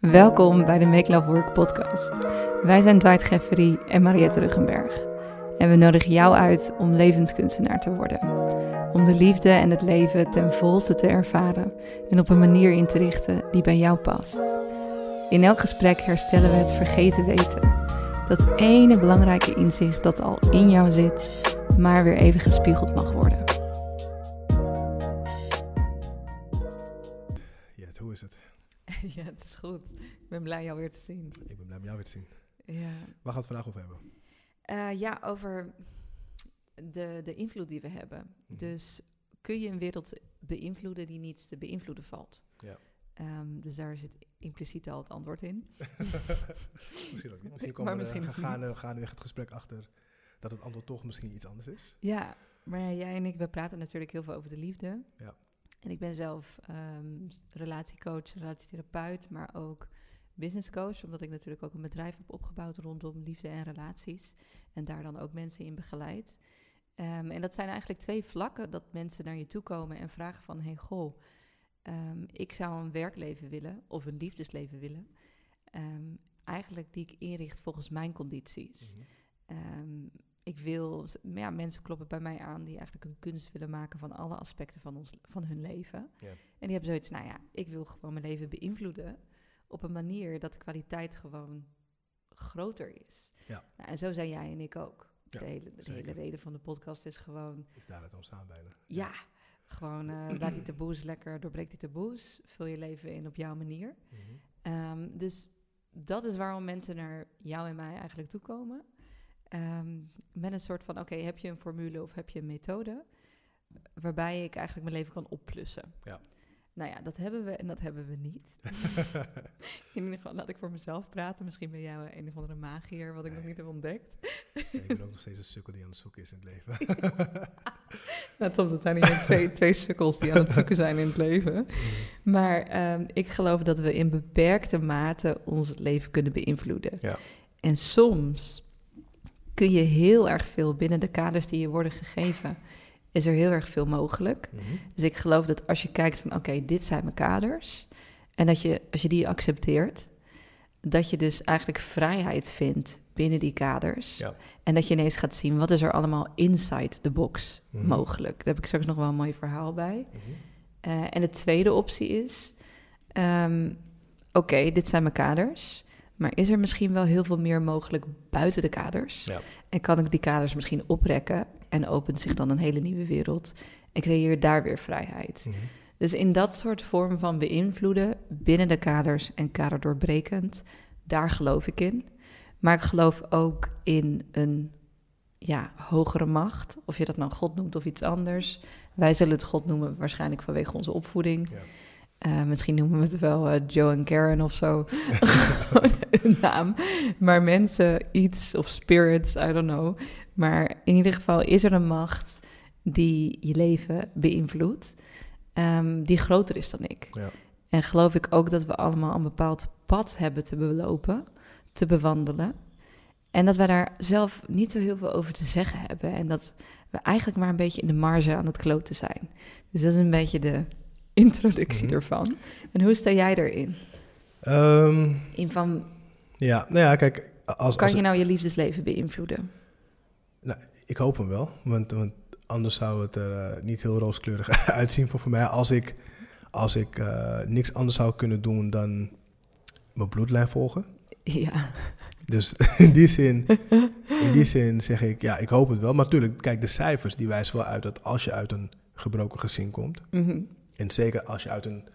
Welkom bij de Make Love Work podcast. Wij zijn Dwight Geffery en Mariette Ruggenberg. En we nodigen jou uit om levenskunstenaar te worden. Om de liefde en het leven ten volste te ervaren en op een manier in te richten die bij jou past. In elk gesprek herstellen we het vergeten weten. Dat ene belangrijke inzicht dat al in jou zit, maar weer even gespiegeld mag worden. Jet, hoe is het? Ja, het is goed. Ik ben blij jou weer te zien. Ik ben blij om jou weer te zien. Ja, Waar gaan we het vandaag over hebben? Eh, ja over de, de invloed die we hebben. Mhm. Dus kun je een wereld beïnvloeden die niet te beïnvloeden valt? Ja. Ehm, dus daar zit impliciet al het antwoord in. misschien ook niet. Misschien komen we misschien gaan, niet. we gaan nu echt het gesprek achter dat het antwoord toch misschien iets anders is. Ja, maar jij en ik, we praten natuurlijk heel veel over de liefde. Ja. En ik ben zelf ehm, relatiecoach, relatietherapeut, maar ook businesscoach. Omdat ik natuurlijk ook een bedrijf heb opgebouwd rondom liefde en relaties. En daar dan ook mensen in begeleid. Ehm, en dat zijn eigenlijk twee vlakken dat mensen naar je toe komen en vragen van... hey, goh, ehm, ik zou een werkleven willen of een liefdesleven willen. ehm, eigenlijk die ik inricht volgens mijn condities. Mhm. Ik wil, ja, mensen kloppen bij mij aan die eigenlijk een kunst willen maken van alle aspecten van, ons, van hun leven. Ja. En die hebben zoiets, nou ja, ik wil gewoon mijn leven beïnvloeden op een manier dat de kwaliteit gewoon groter is. Ja. Nou, en zo zijn jij en ik ook. Ja, de, hele, de hele reden van de podcast is gewoon, Is daar het ontstaan bijna. ja, gewoon eh, laat die taboes lekker, doorbreek die taboes, vul je leven in op jouw manier. Mhm. Ehm, dus dat is waarom mensen naar jou en mij eigenlijk toekomen. Ehm met een soort van, oké, heb je een formule of heb je een methode... waarbij ik eigenlijk mijn leven kan opplussen. Ja. Nou ja, dat hebben we en dat hebben we niet. In ieder geval laat ik voor mezelf praten. Misschien ben jij een of andere magier, wat ik nog niet heb ontdekt. Ik ben ook nog steeds een sukkel die aan het zoeken is in het leven. Nou, dat zijn hier twee, twee sukkels die aan het zoeken zijn in het leven. Mhm. Maar ehm, ik geloof dat we in beperkte mate ons leven kunnen beïnvloeden. Ja. En soms kun je heel erg veel binnen de kaders die je worden gegeven, is er heel erg veel mogelijk. Mhm. Dus ik geloof dat als je kijkt van oké, dit zijn mijn kaders. En dat je, als je die accepteert, dat je dus eigenlijk vrijheid vindt binnen die kaders. Ja. En dat je ineens gaat zien wat is er allemaal inside the box Mhm. mogelijk. Daar heb ik straks nog wel een mooi verhaal bij. Mhm. Eh, en de tweede optie is: ehm, oké, dit zijn mijn kaders. Maar is er misschien wel heel veel meer mogelijk buiten de kaders? Ja. En kan ik die kaders misschien oprekken en opent zich dan een hele nieuwe wereld en creëer daar weer vrijheid? Mhm. Dus in dat soort vorm van beïnvloeden binnen de kaders en kaderdoorbrekend, daar geloof ik in. Maar ik geloof ook in een ja, hogere macht, of je dat nou God noemt of iets anders. Wij zullen het God noemen, waarschijnlijk vanwege onze opvoeding. Ja. Eh, misschien noemen we het wel eh, Joe en Karen of zo. een naam. Maar mensen, iets of spirits, I don't know. Maar in ieder geval is er een macht die je leven beïnvloedt, ehm, die groter is dan ik. Ja. En geloof ik ook dat we allemaal een bepaald pad hebben te belopen, te bewandelen. En dat wij daar zelf niet zo heel veel over te zeggen hebben. En dat we eigenlijk maar een beetje in de marge aan het kloten zijn. Dus dat is een beetje de introductie Mhm. ervan. En hoe sta jij erin? Ehm, In van, ja, nou ja, kijk, als, kan als, je nou je liefdesleven beïnvloeden? ik hoop hem wel, want, want anders zou het er eh, niet heel rooskleurig uitzien voor, voor mij. Als ik, als ik eh, niks anders zou kunnen doen dan mijn bloedlijn volgen. Ja, Dus in die, zin, in die zin zeg ik, ja, ik hoop het wel. Maar natuurlijk, kijk, de cijfers die wijzen wel uit dat als je uit een gebroken gezin komt... Mhm. En zeker als je uit een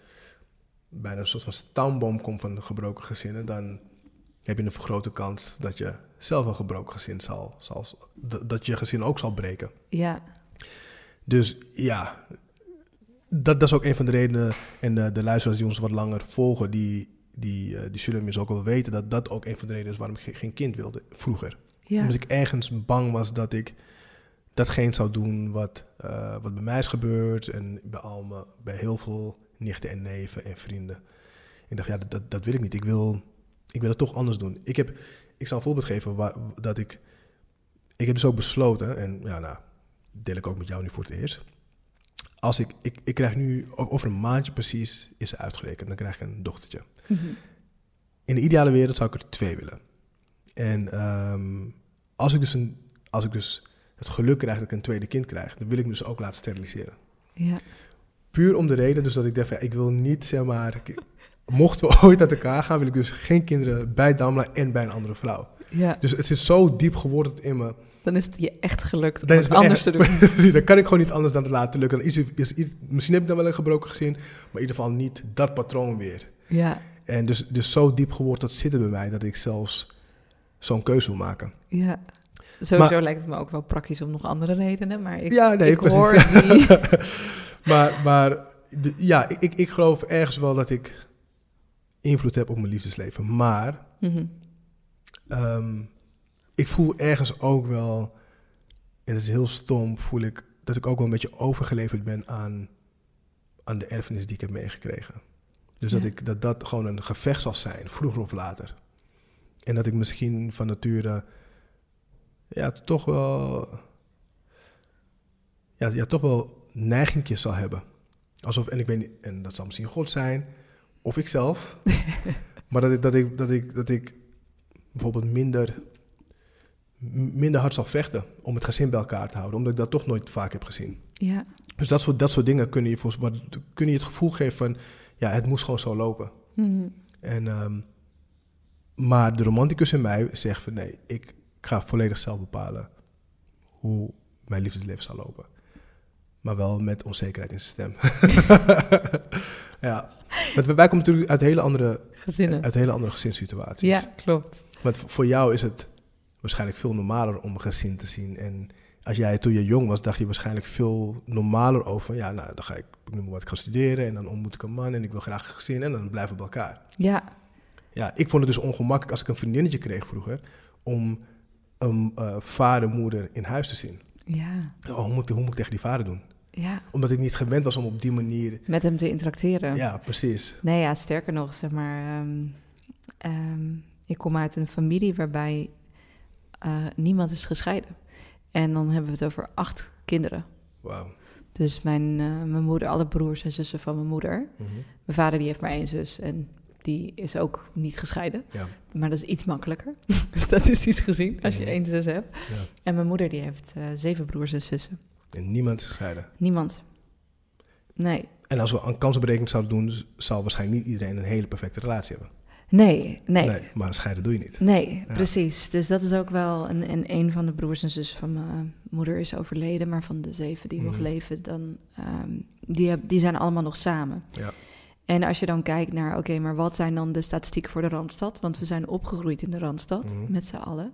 bijna een soort van stamboom komt van gebroken gezinnen... dan heb je een vergrote kans dat je zelf een gebroken gezin zal... zal dat- je gezin ook zal breken. ja, Dus ja, dat, dat is ook een van de redenen. En de, de luisteraars die ons wat langer volgen, die, die, eh, die zullen inmiddels ook wel weten dat dat ook een van de redenen is waarom ik ge- geen kind wilde vroeger. ja. Omdat ik ergens bang was dat ik datgene zou doen wat, eh, wat bij mij is gebeurd. En bij, al mijn, bij heel veel nichten en neven en vrienden. Ik dacht, ja, dat, dat, dat wil ik niet. Ik wil, ik wil het toch anders doen. Ik, heb, ik zal een voorbeeld geven waar, dat ik... Ik heb dus ook besloten, en ja, nou, deel ik ook met jou nu voor het eerst. Als ik, ik, ik krijg nu, over een maandje precies, is ze uitgerekend. Dan krijg ik een dochtertje. Mhm. in de ideale wereld zou ik er twee willen. En ehm, als, ik dus een, als ik dus het geluk krijg dat ik een tweede kind krijg, dan wil ik me dus ook laten steriliseren. Ja. Puur om de reden dus dat ik dacht, van, ik wil niet, zeg maar, ik- mochten we ooit uit elkaar gaan, wil ik dus geen kinderen bij Damla en bij een andere vrouw. ja, Dus het is zo diep geworteld in me. dan is het je echt gelukt om Dan het is het me anders echt- te doen. Precies, dan kan ik gewoon niet anders dan het laten lukken. Dan is, is, is- misschien heb ik dan wel een gebroken gezin, maar in ieder geval niet dat patroon weer. Ja, En dus, dus zo diep geworteld zit het bij mij dat ik zelfs zo'n keuze wil maken. ja. Sowieso lijkt het me ook wel praktisch om nog andere redenen, maar ik, ja, nee, ik precies. hoor die... maar maar de- ja, ik, ik, geloof ergens wel dat ik invloed heb op mijn liefdesleven. Maar Mhm. ehm, ik voel ergens ook wel, en dat is heel stom, voel ik dat ik ook wel een beetje overgeleverd ben aan, aan de erfenis die ik heb meegekregen. Dus dat, ik, dat dat gewoon een gevecht zal zijn, vroeger of later. En dat ik misschien van nature, ja, toch wel, ja, ja, toch wel neigingjes zal hebben. Alsof, en ik weet niet, en dat zal misschien God zijn, of ikzelf. maar dat ik, dat ik, dat ik, dat ik bijvoorbeeld minder, minder hard zal vechten om het gezin bij elkaar te houden. Omdat ik dat toch nooit vaak heb gezien. Ja, Dus dat soort, dat soort dingen kunnen je, volgens, kunnen je het gevoel geven van, ja, het moest gewoon zo lopen. Mhm. En, ehm, maar de romanticus in mij zegt van, nee, ik ga volledig zelf bepalen hoe mijn liefdesleven zal lopen. Maar wel met onzekerheid in zijn stem. ja. Want wij komen natuurlijk uit hele andere, gezinnen. uit hele andere gezinssituaties. Ja, klopt. Want voor jou is het waarschijnlijk veel normaler om een gezin te zien. En als jij toen je jong was, dacht je waarschijnlijk veel normaler over. van, Ja, nou, dan ga ik, ik noem maar wat, ik ga studeren en dan ontmoet ik een man en ik wil graag een gezin en dan blijven we bij elkaar. Ja, Ja, ik vond het dus ongemakkelijk als ik een vriendinnetje kreeg vroeger om een eh, vader, moeder in huis te zien. ja, Oh, hoe, moet, ik- hoe moet ik tegen die vader doen? ja. Omdat ik niet gewend was om op die manier. Met hem te interacteren. Ja, precies. Nee, ja, sterker nog, zeg maar... ehm, ehm, ik kom uit een familie waarbij eh, niemand is gescheiden. En dan hebben we het over acht kinderen. Wauw. Dus mijn, eh, mijn moeder, alle broers en zussen van mijn moeder. Mhm. Mijn vader die heeft maar één zus en die is ook niet gescheiden. Ja. Maar dat is iets makkelijker, statistisch gezien, als je Mhm. één zus hebt. Ja. En mijn moeder die heeft eh, zeven broers en zussen. En niemand is gescheiden. Niemand. Nee, En als we een kansberekening zouden doen, zal waarschijnlijk niet iedereen een hele perfecte relatie hebben. nee, nee. Nee, maar scheiden doe je niet. precies. Dus dat is ook wel... En, en een van de broers en zussen van mijn moeder is overleden... maar van de zeven die nog Mhm. leven, leven, dan, ehm, die, heb- die zijn allemaal nog samen. Ja. En als je dan kijkt naar... oké, maar wat zijn dan de statistieken voor de Randstad? Want we zijn opgegroeid in de Randstad, Mhm. met z'n allen.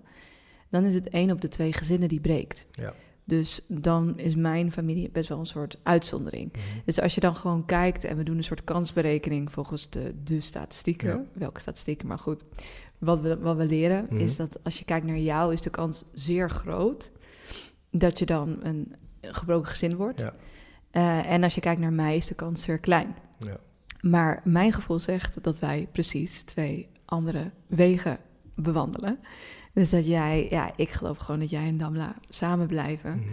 Dan is het één op de twee gezinnen die breekt. Ja. Dus dan is mijn familie best wel een soort uitzondering. Mhm. Dus als je dan gewoon kijkt en we doen een soort kansberekening volgens de, de statistieken, Ja. welke statistieken, maar goed, wat we, wat we leren Mhm. is dat als je kijkt naar jou, is de kans zeer groot dat je dan een gebroken gezin wordt. Ja. Eh, en als je kijkt naar mij, is de kans zeer klein. Ja. Maar mijn gevoel zegt dat wij precies twee andere wegen bewandelen. Dus dat jij, ja, ik geloof gewoon dat jij en Damla samen blijven.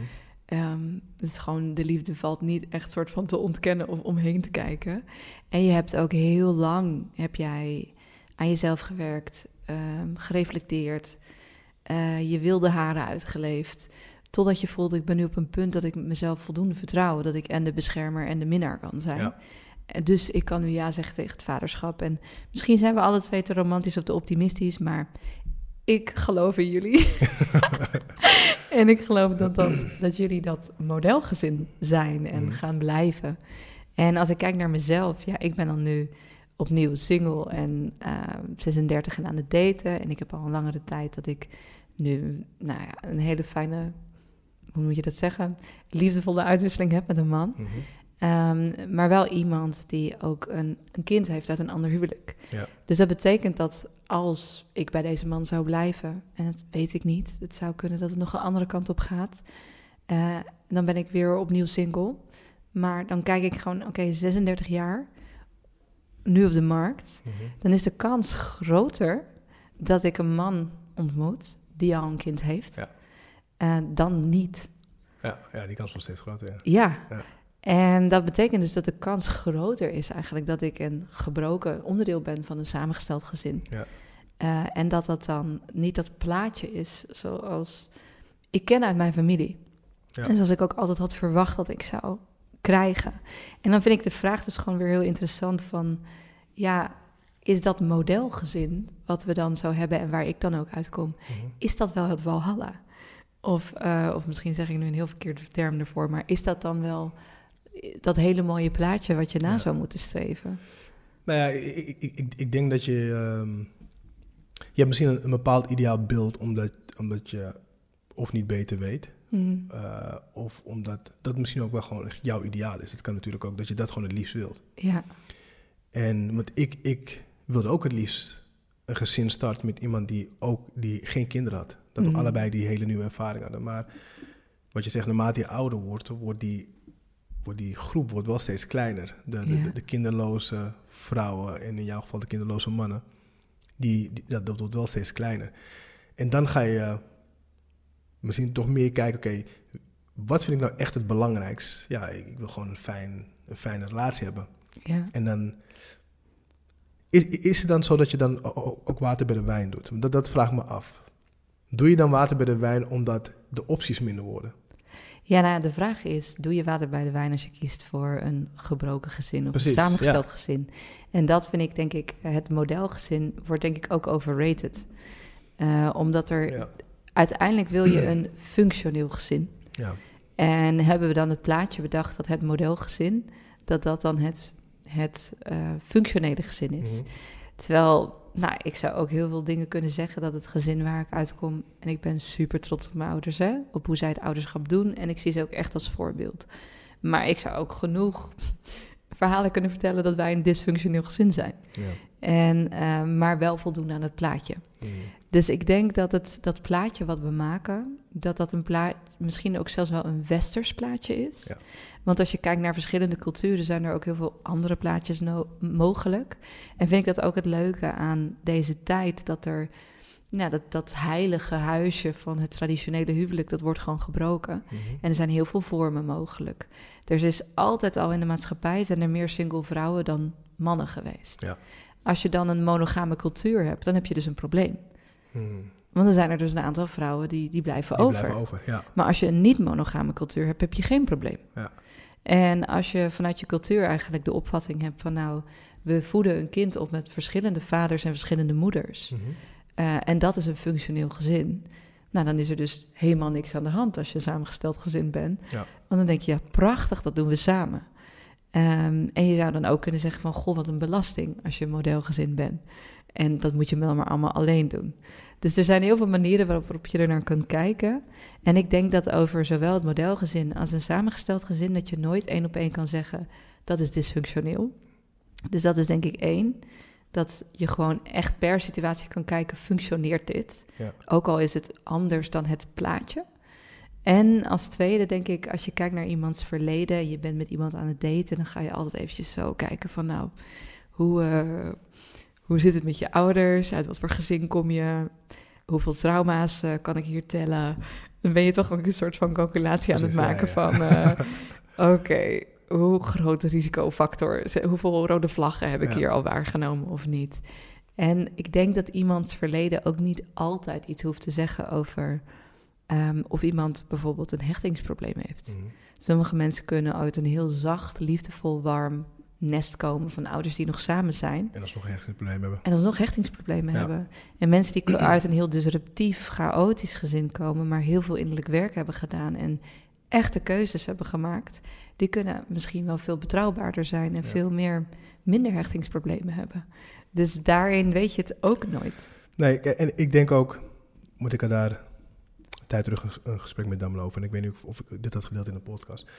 Het is gewoon, de liefde valt niet echt soort van te ontkennen of omheen te kijken. En je hebt ook heel lang, heb jij aan jezelf gewerkt, ehm, gereflecteerd, eh, je wilde haren uitgeleefd. Totdat je voelde, ik ben nu op een punt dat ik mezelf voldoende vertrouw. Dat ik en de beschermer en de minnaar kan zijn. Ja. Dus ik kan nu ja zeggen tegen het vaderschap. En misschien zijn we alle twee te romantisch of te optimistisch, maar ik geloof in jullie. en ik geloof dat, dat, dat jullie dat modelgezin zijn en Mhm. gaan blijven. En als ik kijk naar mezelf, ja, ik ben dan nu opnieuw single en eh, 36 en aan het daten. En ik heb al een langere tijd dat ik nu nou ja, een hele fijne, hoe moet je dat zeggen, liefdevolle uitwisseling heb met een man. Mhm. Ehm, maar wel iemand die ook een, een kind heeft uit een ander huwelijk. Ja. Dus dat betekent dat als ik bij deze man zou blijven, en dat weet ik niet, het zou kunnen dat het nog een andere kant op gaat, eh, dan ben ik weer opnieuw single. Maar dan kijk ik gewoon, oké, 36 jaar, nu op de markt, Mhm. dan is de kans groter dat ik een man ontmoet die al een kind heeft, Ja. eh, dan niet. Ja, ja, die kans is nog steeds groter. Ja. Ja. En dat betekent dus dat de kans groter is eigenlijk dat ik een gebroken onderdeel ben van een samengesteld gezin. Ja. Eh, en dat dat dan niet dat plaatje is zoals ik ken uit mijn familie. Ja. En zoals ik ook altijd had verwacht dat ik zou krijgen. En dan vind ik de vraag dus gewoon weer heel interessant van... ja, is dat modelgezin wat we dan zo hebben en waar ik dan ook uitkom... Mhm. is dat wel het Walhalla? Of, eh, of misschien zeg ik nu een heel verkeerde term ervoor... maar is dat dan wel dat hele mooie plaatje wat je na Ja. zou moeten streven? Nou ja, ik, ik, ik, denk dat je... ehm, je hebt misschien een, een bepaald ideaal beeld omdat, omdat je of niet beter weet... Mhm. eh, of omdat dat misschien ook wel gewoon jouw ideaal is. Het kan natuurlijk ook dat je dat gewoon het liefst wilt. Ja, En want ik, ik wilde ook het liefst een gezin starten met iemand die ook die geen kinderen had. Dat we Mhm. allebei die hele nieuwe ervaring hadden. Maar wat je zegt, naarmate je ouder wordt, wordt die, wordt die groep wordt wel steeds kleiner. De, de, Ja. de, de kinderloze vrouwen en in jouw geval de kinderloze mannen, die, die, dat, dat wordt wel steeds kleiner. En dan ga je misschien toch meer kijken, oké, wat vind ik nou echt het belangrijkst? Ja, ik, ik wil gewoon een, fijn, een fijne relatie hebben. ja. En dan is, is het dan zo dat je dan ook water bij de wijn doet? Dat, dat vraag ik me af. Doe je dan water bij de wijn omdat de opties minder worden? Ja, nou, ja, de vraag is: doe je water bij de wijn als je kiest voor een gebroken gezin of Precies, een samengesteld gezin? En dat vind ik, denk ik, het modelgezin wordt denk ik ook overrated. Eh, omdat er Ja. uiteindelijk wil je een functioneel gezin. ja. En hebben we dan het plaatje bedacht dat het modelgezin, dat dat dan het, het eh, functionele gezin is. Mhm. Terwijl, nou, ik zou ook heel veel dingen kunnen zeggen dat het gezin waar ik uitkom. En ik ben super trots op mijn ouders, hè, op hoe zij het ouderschap doen. En ik zie ze ook echt als voorbeeld. Maar ik zou ook genoeg verhalen kunnen vertellen dat wij een dysfunctioneel gezin zijn. Ja. En, eh, maar wel voldoen aan het plaatje. Mhm. Dus ik denk dat het, dat plaatje wat we maken, dat dat een misschien ook zelfs wel een westers plaatje is. Ja. Want als je kijkt naar verschillende culturen, zijn er ook heel veel andere plaatjes no- mogelijk. En vind ik dat ook het leuke aan deze tijd, dat er, nou, dat, dat heilige huisje van het traditionele huwelijk, dat wordt gewoon gebroken. Mhm. En er zijn heel veel vormen mogelijk. Er is altijd al in de maatschappij zijn er meer single vrouwen dan mannen geweest. Ja. Als je dan een monogame cultuur hebt, dan heb je dus een probleem. Mhm. Want dan zijn er dus een aantal vrouwen die, die blijven Die over. blijven over, ja. Maar als je een niet-monogame cultuur hebt, heb je geen probleem. Ja. En als je vanuit je cultuur eigenlijk de opvatting hebt van nou, we voeden een kind op met verschillende vaders en verschillende moeders. Mhm. eh, en dat is een functioneel gezin. Nou, dan is er dus helemaal niks aan de hand als je een samengesteld gezin bent. Ja. Want dan denk je, ja, prachtig, dat doen we samen. Ehm, en je zou dan ook kunnen zeggen van, goh, wat een belasting als je een modelgezin bent. En dat moet je wel maar allemaal alleen doen. Dus er zijn heel veel manieren waarop, je er naar kunt kijken. En ik denk dat over zowel het modelgezin als een samengesteld gezin... dat je nooit één op één kan zeggen, dat is dysfunctioneel. Dus dat is denk ik één. Dat je gewoon echt per situatie kan kijken, functioneert dit? Ja. Ook al is het anders dan het plaatje. En als tweede denk ik, als je kijkt naar iemands verleden... je bent met iemand aan het daten... dan ga je altijd eventjes zo kijken van nou... hoe, eh, hoe zit het met je ouders? Uit wat voor gezin kom je? Hoeveel trauma's eh, kan ik hier tellen? Dan ben je toch ook een soort van calculatie aan het ja, maken ja. van... eh, oké, hoe groot de risicofactor... is- hoeveel rode vlaggen heb ik Ja. hier al waargenomen of niet? En ik denk dat iemands verleden ook niet altijd iets hoeft te zeggen over... ehm, of iemand bijvoorbeeld een hechtingsprobleem heeft. Mhm. Sommige mensen kunnen uit een heel zacht, liefdevol, warm nest komen van ouders die nog samen zijn. En alsnog echt een probleem hebben. En alsnog hechtingsproblemen Ja. hebben. En mensen die uit een heel disruptief, chaotisch gezin komen, maar heel veel innerlijk werk hebben gedaan en echte keuzes hebben gemaakt, die kunnen misschien wel veel betrouwbaarder zijn en Ja. veel meer minder hechtingsproblemen hebben. Dus daarin weet je het ook nooit. Nee, en ik denk ook, moet ik er daar een tijd terug een- gesprek met Damlo over. En ik weet niet of, of ik dit had gedeeld in de podcast.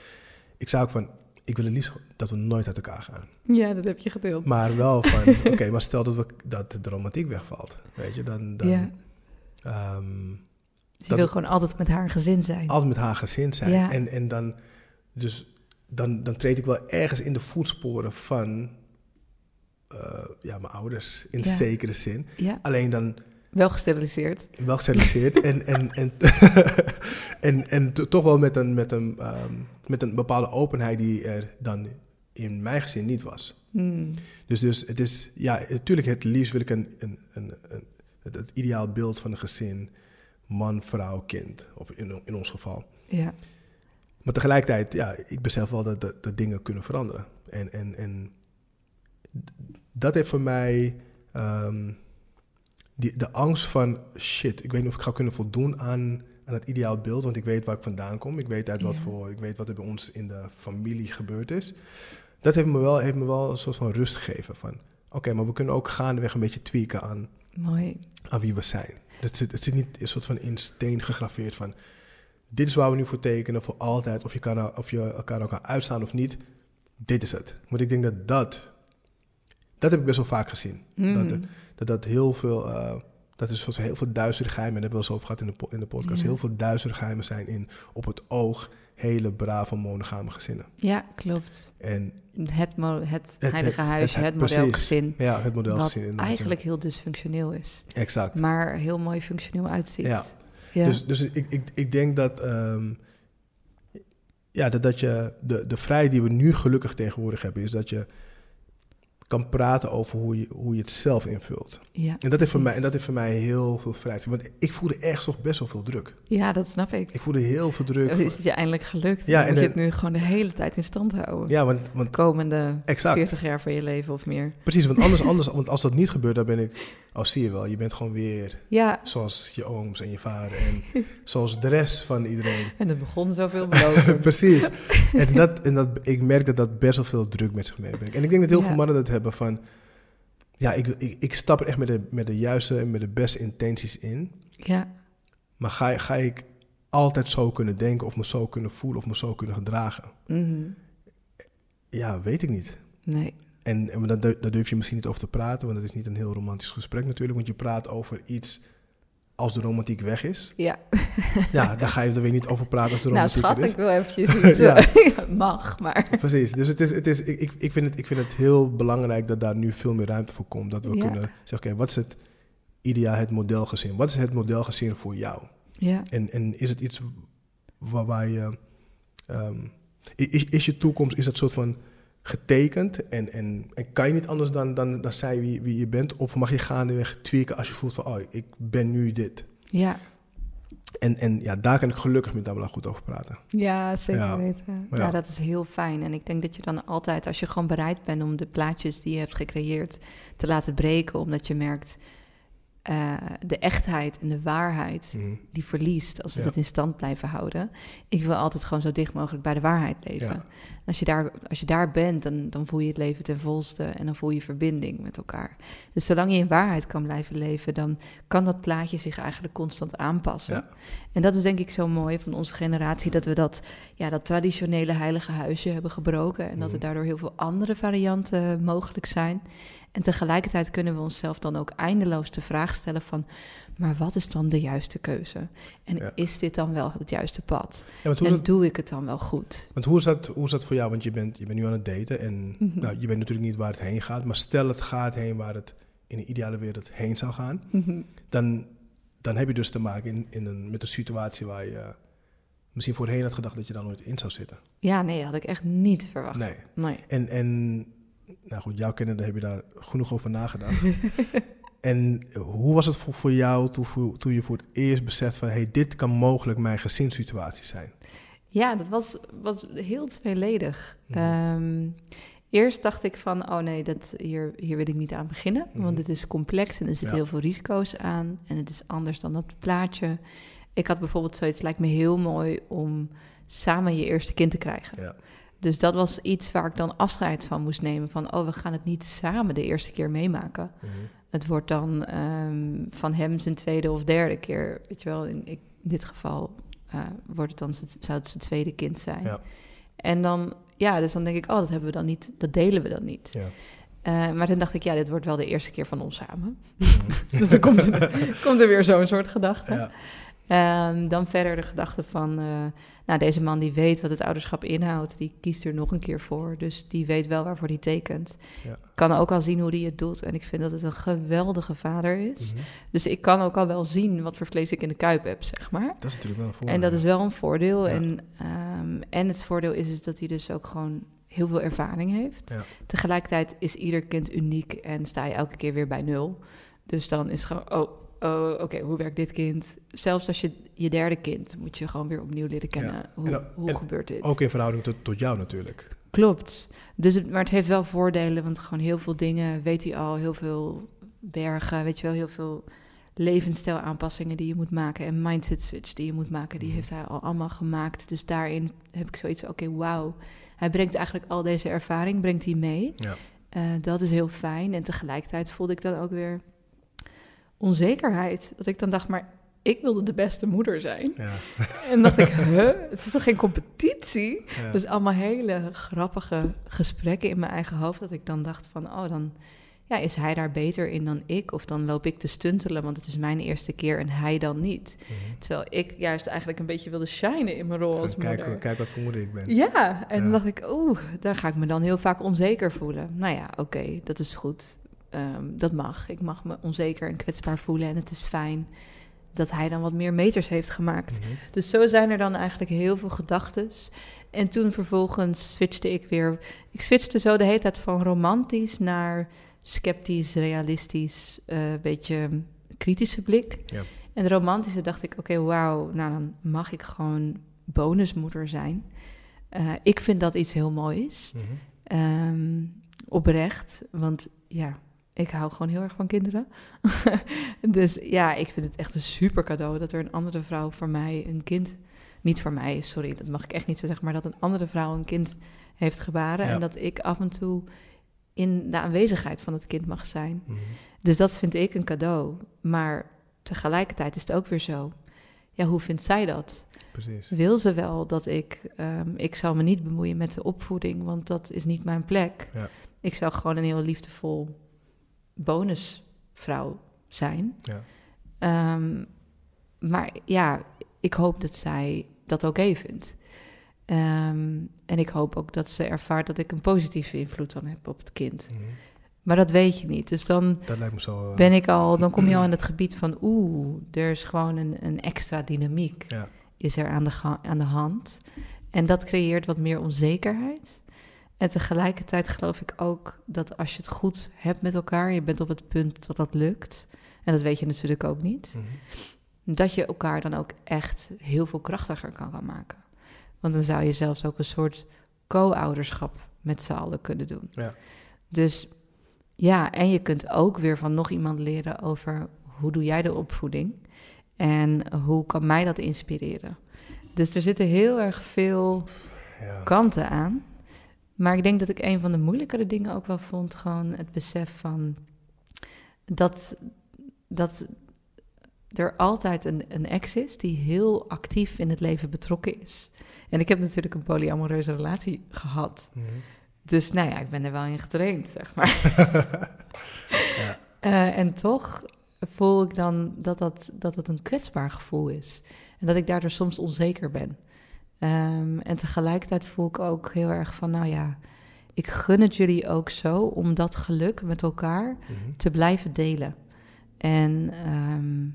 Ik zei ook van, ik wil het liefst dat we nooit uit elkaar gaan. Ja, dat heb je gedeeld. Maar wel van, oké, maar stel dat, we, dat de romantiek wegvalt. Weet je, dan... dan Ja. Dus je dat- wil gewoon altijd met haar gezin zijn. altijd met haar gezin zijn. Ja. En, en dan, dus, dan, dan treed ik wel ergens in de voetsporen van eh, ja, mijn ouders, in Ja. zekere zin. Ja, Alleen dan Wel gesteriliseerd. Wel gesteriliseerd. en, en, en, en, en to- toch wel met een, met, een, ehm, met een bepaalde openheid die er dan in mijn gezin niet was. Hmm. Dus, dus het is, ja, natuurlijk, het liefst wil ik een, een, een, een, het, het ideaal beeld van een gezin, man, vrouw, kind, of in, in ons geval. Ja. Maar tegelijkertijd, ja, ik besef wel dat, dat, dat dingen kunnen veranderen. En, en, en dat heeft voor mij ehm, die, de angst van shit, ik weet niet of ik ga kunnen voldoen aan, aan het ideaal beeld, want ik weet waar ik vandaan kom. Ik weet uit wat voor, ik weet wat er bij ons in de familie gebeurd is. Dat heeft me wel, heeft me wel een soort van rust gegeven van, oké, maar we kunnen ook gaandeweg een beetje tweaken aan, Mooi. aan wie we zijn. Het zit, het zit niet een soort van in steen gegraveerd van... dit is waar we nu voor tekenen, voor altijd. Of je, kan, of je elkaar ook kan uitstaan of niet. Dit is het. Want ik denk dat dat... Dat heb ik best wel vaak gezien. Hmm. Dat, er- dat dat heel veel... eh, dat soort van heel veel duistere geheimen... en hebben we wel eens over gehad in de, in de podcast... Ja. heel veel duistere geheimen zijn in op het oog... hele brave monogame gezinnen. Ja, klopt. En Het, mo- het heilige het- huisje, het- het, modelgezin. ja, het model Wat eigenlijk heel dysfunctioneel is. Exact. Maar heel mooi functioneel uitziet. Ja. Ja. Dus, dus ik, ik, ik denk dat, ehm, ja, dat, dat je de, de vrijheid die we nu gelukkig tegenwoordig hebben, is dat je kan praten over hoe je, hoe je het zelf invult. ja, En dat, heeft voor mij, en dat heeft voor mij heel veel vrijheid. Want ik voelde ergens toch best wel veel druk. Ja, dat snap ik. Ik voelde heel veel druk. Is het je eindelijk gelukt? Ja, en moet je het nu gewoon de hele tijd in stand houden. Ja, want, want De komende exact. 40 jaar van je leven of meer. Precies, want anders, anders, want als dat niet gebeurt, dan ben ik, oh zie je wel, je bent gewoon weer Ja, zoals je ooms en je vader en zoals de rest van iedereen. en het begon zoveel belovend. Precies. En, dat, en dat, ik merk dat dat best wel veel druk met zich meebrengt. En ik denk dat heel Ja. veel mannen dat hebben van... Ja, ik, ik, ik stap er echt met de, met de juiste en met de beste intenties in. ja, Maar ga, ga ik altijd zo kunnen denken of me zo kunnen voelen of me zo kunnen gedragen? mhm. Ja, weet ik niet. nee. En, en daar, daar durf je misschien niet over te praten, want het is niet een heel romantisch gesprek natuurlijk. Want je praat over iets als de romantiek weg is. Ja, Ja, daar ga je er weer niet over praten als de nou romantiek schat, er is. ik wil eventjes iets... Ja. mag, maar... Precies, dus het is, het is, ik, ik- vind het, ik vind het heel belangrijk dat daar nu veel meer ruimte voor komt. Dat we Ja. kunnen zeggen, oké, wat is het ideaal, het modelgezin? Wat is het modelgezin voor jou? Ja, En, en is het iets waar, waar je... ehm, is, is je toekomst, is dat soort van getekend? En, en, en kan je niet anders dan, dan, dan zijn wie, wie je bent? Of mag je gaandeweg tweaken als je voelt van, oh, ik ben nu dit? ja. En, en ja, daar kan ik gelukkig met Damla goed over praten. Ja, zeker Ja. weten. Ja. dat is heel fijn. En ik denk dat je dan altijd, als je gewoon bereid bent om de plaatjes die je hebt gecreëerd te laten breken, omdat je merkt eh, de echtheid en de waarheid Mhm. die verliest als we Ja. dat in stand blijven houden. Ik wil altijd gewoon zo dicht mogelijk bij de waarheid leven. Ja. Als, je daar, als je daar bent, dan, dan voel je het leven ten volste en dan voel je verbinding met elkaar. Dus zolang je in waarheid kan blijven leven, dan kan dat plaatje zich eigenlijk constant aanpassen. Ja. En dat is denk ik zo mooi van onze generatie, dat we dat, ja, dat traditionele heilige huisje hebben gebroken. En dat er Mhm. daardoor heel veel andere varianten mogelijk zijn. En tegelijkertijd kunnen we onszelf dan ook eindeloos de vraag stellen van... maar wat is dan de juiste keuze? En Ja. is dit dan wel het juiste pad? Ja, En doe ik het dan wel goed? Want hoe is, dat, hoe is dat voor jou? Want je bent, je bent nu aan het daten en Mhm. nou, je weet natuurlijk niet waar het heen gaat. Maar stel het gaat heen waar het in een ideale wereld heen zou gaan. Dan, dan heb je dus te maken in, in een, met een situatie waar je misschien voorheen had gedacht dat je daar nooit in zou zitten. Ja, nee, had ik echt niet verwacht. Nee. Nee. En, en nou goed, jouw kennende heb je daar genoeg over nagedacht. en hoe was het voor, voor jou toen, toen je voor het eerst beseft van... hey, dit kan mogelijk mijn gezinssituatie zijn? Ja, dat was, was heel tweeledig. Mhm. Ehm, eerst dacht ik van, oh nee, dat, hier, hier wil ik niet aan beginnen. Mhm. Want het is complex en er zitten Ja. heel veel risico's aan. En het is anders dan dat plaatje. Ik had bijvoorbeeld zoiets, het lijkt me heel mooi om samen je eerste kind te krijgen. Ja. Dus dat was iets waar ik dan afscheid van moest nemen. Van, oh, we gaan het niet samen de eerste keer meemaken. Mhm. Het wordt dan ehm, van hem zijn tweede of derde keer. Weet je wel, in, in dit geval eh, wordt het dan, zou het zijn tweede kind zijn. Ja. En dan, ja, dus dan denk ik, oh, dat hebben we dan niet, dat delen we dan niet. Ja. Eh, maar dan dacht ik, ja, dit wordt wel de eerste keer van ons samen. dus dan komt er, komt er weer zo'n soort gedachte. Ja. Ehm, dan verder de gedachte van, eh, nou, deze man die weet wat het ouderschap inhoudt, die kiest er nog een keer voor. Dus die weet wel waarvoor hij tekent. Ja. Kan ook al zien hoe hij het doet. En ik vind dat het een geweldige vader is. Mhm. Dus ik kan ook al wel zien wat voor vlees ik in de kuip heb, zeg maar. Dat is natuurlijk wel een voordeel. En dat is wel een voordeel. Ja. En, ehm, en het voordeel is, is dat hij dus ook gewoon heel veel ervaring heeft. Ja. Tegelijkertijd is ieder kind uniek en sta je elke keer weer bij nul. Dus dan is het gewoon, oh, oh oké, hoe werkt dit kind? Zelfs als je je derde kind moet je gewoon weer opnieuw leren kennen. Ja. Hoe, En- hoe en gebeurt dit? Ook in verhouding tot, tot jou natuurlijk. Klopt. Dus het, maar het heeft wel voordelen, want gewoon heel veel dingen weet hij al, heel veel bergen, weet je wel, heel veel levensstijlaanpassingen die je moet maken en mindset switch die je moet maken, die Mhm. heeft hij al allemaal gemaakt. Dus daarin heb ik zoiets van, oké, wauw. Hij brengt eigenlijk al deze ervaring, brengt hij mee. Ja. Eh, dat is heel fijn. En tegelijkertijd voelde ik dan ook weer onzekerheid. Dat ik dan dacht, maar ik wilde de beste moeder zijn. Ja. En dacht ik, huh? Het is toch geen competitie? Ja. Dus allemaal hele grappige gesprekken in mijn eigen hoofd. Dat ik dan dacht van, oh, dan ja, is hij daar beter in dan ik? Of dan loop ik te stuntelen, want het is mijn eerste keer en hij dan niet. Mhm. Terwijl ik juist eigenlijk een beetje wilde shinen in mijn rol als Van, moeder. kijk, kijk wat voor moeder ik ben. Ja, en dan dacht ik, oeh, daar ga ik me dan heel vaak onzeker voelen. Nou ja, oké, dat is goed. Ehm, dat mag. Ik mag me onzeker en kwetsbaar voelen en het is fijn dat hij dan wat meer meters heeft gemaakt. Mhm. Dus zo zijn er dan eigenlijk heel veel gedachten. En toen vervolgens switchte ik weer. Ik switchte zo de hele tijd van romantisch naar sceptisch, realistisch, een beetje kritische blik. Ja. En de romantische dacht ik, oké, wauw, nou dan mag ik gewoon bonusmoeder zijn. Eh, ik vind dat iets heel moois. Mhm. Ehm, oprecht, want ja, ik hou gewoon heel erg van kinderen. dus ja, ik vind het echt een super cadeau dat er een andere vrouw voor mij een kind, niet voor mij, sorry, dat mag ik echt niet zo zeggen, maar dat een andere vrouw een kind heeft gebaren Ja. en dat ik af en toe in de aanwezigheid van het kind mag zijn. Mhm. Dus dat vind ik een cadeau. Maar tegelijkertijd is het ook weer zo. Ja, hoe vindt zij dat? Precies. Wil ze wel dat ik... ehm, ik zal me niet bemoeien met de opvoeding, want dat is niet mijn plek. Ja. Ik zou gewoon een heel liefdevol bonusvrouw zijn. Ja. Ehm, maar ja, ik hoop dat zij dat oké vindt. Ehm, en ik hoop ook dat ze ervaart dat ik een positieve invloed dan heb op het kind. Mhm. Maar dat weet je niet. Dus dan Dat lijkt me zo... eh, ben ik al, dan kom je al in het gebied van oeh, er is gewoon een, een extra dynamiek Ja. is er aan de, aan de hand. En dat creëert wat meer onzekerheid. En tegelijkertijd geloof ik ook dat als je het goed hebt met elkaar, je bent op het punt dat dat lukt, en dat weet je natuurlijk ook niet, Mhm. dat je elkaar dan ook echt heel veel krachtiger kan gaan maken. Want dan zou je zelfs ook een soort co-ouderschap met z'n allen kunnen doen. Ja. Dus ja, en je kunt ook weer van nog iemand leren over hoe doe jij de opvoeding en hoe kan mij dat inspireren. Dus er zitten heel erg veel Ja. kanten aan. Maar ik denk dat ik een van de moeilijkere dingen ook wel vond, gewoon het besef van dat, dat er altijd een, een ex is die heel actief in het leven betrokken is. En ik heb natuurlijk een polyamoreuze relatie gehad. Mhm. Dus nou ja, ik ben er wel in getraind, zeg maar. Ja. Eh, en toch voel ik dan dat dat, dat het een kwetsbaar gevoel is. En dat ik daardoor soms onzeker ben. Ehm, en tegelijkertijd voel ik ook heel erg van, nou ja, ik gun het jullie ook zo om dat geluk met elkaar Mhm. te blijven delen. En, ehm,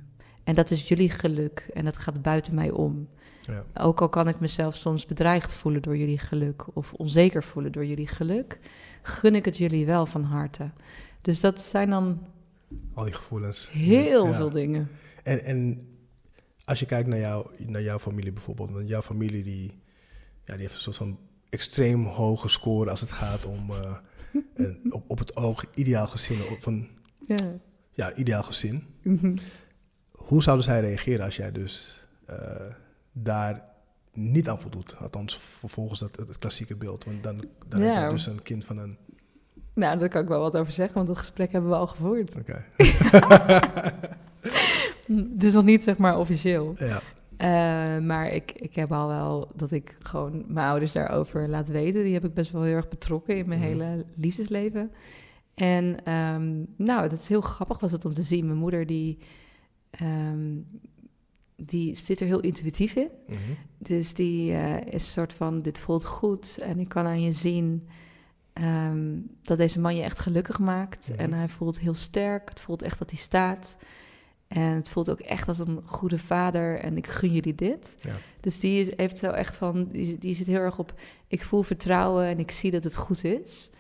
en dat is jullie geluk en dat gaat buiten mij om. Ja. Ook al kan ik mezelf soms bedreigd voelen door jullie geluk of onzeker voelen door jullie geluk, gun ik het jullie wel van harte. Dus dat zijn dan Al die gevoelens. heel Ja. veel dingen. En, en als je kijkt naar, jou, naar jouw familie bijvoorbeeld, want jouw familie die, ja, die heeft een soort van extreem hoge score als het gaat om eh, een, op, op het oog ideaal gezin, een Ja. ja, ideaal gezin. Mhm. Hoe zouden zij reageren als jij dus eh, daar niet aan voldoet? Althans, vervolgens dat, het klassieke beeld. Want dan, dan Ja. heb je dus een kind van een... Nou, daar kan ik wel wat over zeggen, want dat gesprek hebben we al gevoerd. Oké. Dus nog niet, zeg maar, officieel. ja. Eh, maar ik, ik heb al wel dat ik gewoon mijn ouders daarover laat weten. Die heb ik best wel heel erg betrokken in mijn Mhm. hele liefdesleven. En ehm, nou, dat is heel grappig was het om te zien. Mijn moeder die, ehm, die zit er heel intuïtief in. Mhm. Dus die eh, is een soort van, dit voelt goed en ik kan aan je zien ehm, dat deze man je echt gelukkig maakt. Mhm. En hij voelt heel sterk, het voelt echt dat hij staat. En het voelt ook echt als een goede vader en ik gun jullie dit. Ja. Dus die heeft zo echt van, die, die zit heel erg op, ik voel vertrouwen en ik zie dat het goed is.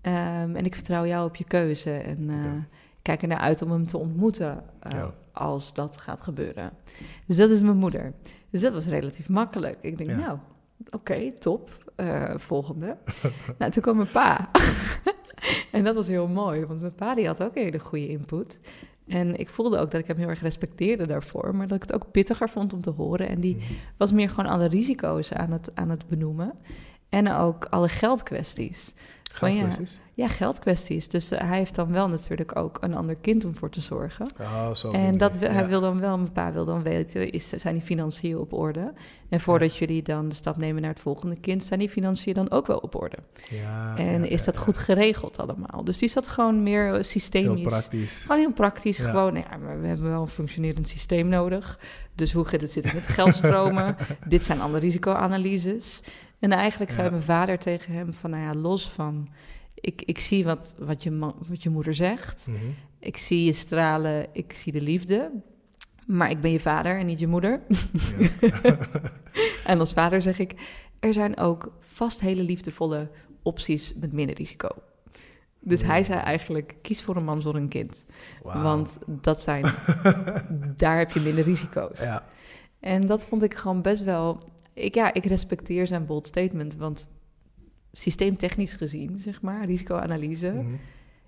Ehm, en ik vertrouw jou op je keuze en eh, Oké. ik kijk ernaar uit om hem te ontmoeten eh, Ja. als dat gaat gebeuren. Dus dat is mijn moeder. Dus dat was relatief makkelijk. Ik denk, nou, oké, top. Eh, volgende. nou, toen kwam mijn pa. en dat was heel mooi, want mijn pa die had ook hele goede input. En ik voelde ook dat ik hem heel erg respecteerde daarvoor, maar dat ik het ook pittiger vond om te horen. En die Mhm. was meer gewoon alle risico's aan het, aan het benoemen. En ook alle geldkwesties. Van ja, Geldkwesties? ja, geldkwesties. Dus eh, hij heeft dan wel natuurlijk ook een ander kind om voor te zorgen. Oh, zo. En dat, ja. hij wil dan wel, mijn pa wil dan weten, is, zijn die financiën op orde? En voordat jullie dan de stap nemen naar het volgende kind, zijn die financiën dan ook wel op orde? Ja, en is dat goed geregeld allemaal? Dus die zat gewoon meer eh, Heel systemisch. praktisch. Gewoon heel praktisch. Gewoon, ja, maar we hebben wel een functionerend systeem nodig. Dus hoe gaat het zitten met geldstromen? Dit zijn alle risicoanalyses. En eigenlijk zei Ja. mijn vader tegen hem van, nou ja, los van... Ik, ik zie wat, wat, je wat je moeder zegt. Mhm. Ik zie je stralen, ik zie de liefde. Maar ik ben je vader en niet je moeder. Ja. En als vader zeg ik, er zijn ook vast hele liefdevolle opties met minder risico. Dus hij zei eigenlijk, kies voor een man zonder een kind. Want dat zijn, daar heb je minder risico's. Ja, En dat vond ik gewoon best wel... Ik, ja, ik respecteer zijn bold statement, want systeemtechnisch gezien, zeg maar, risicoanalyse, mhm.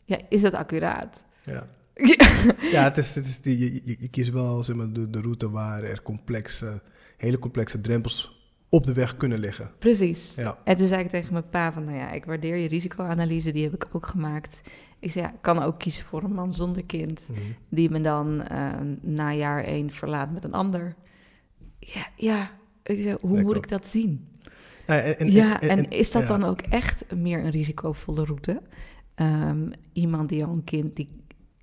ja, is dat accuraat? ja. ja het is, het is die, je, je, je kiest wel zeg maar, de, de route waar er complexe, hele complexe drempels op de weg kunnen liggen. Precies. Ja. En toen zei ik tegen mijn pa van, nou ja, ik waardeer je risicoanalyse, die heb ik ook gemaakt. Ik zei, ja, ik kan ook kiezen voor een man zonder kind, Mhm. die me dan eh, na jaar één verlaat met een ander. Ja, ja. Ik zei, hoe Lekker. moet ik dat zien? Nou ja, en, en- ja, en- is dat ja. dan ook echt meer een risicovolle route? Ehm, iemand die al een kind, die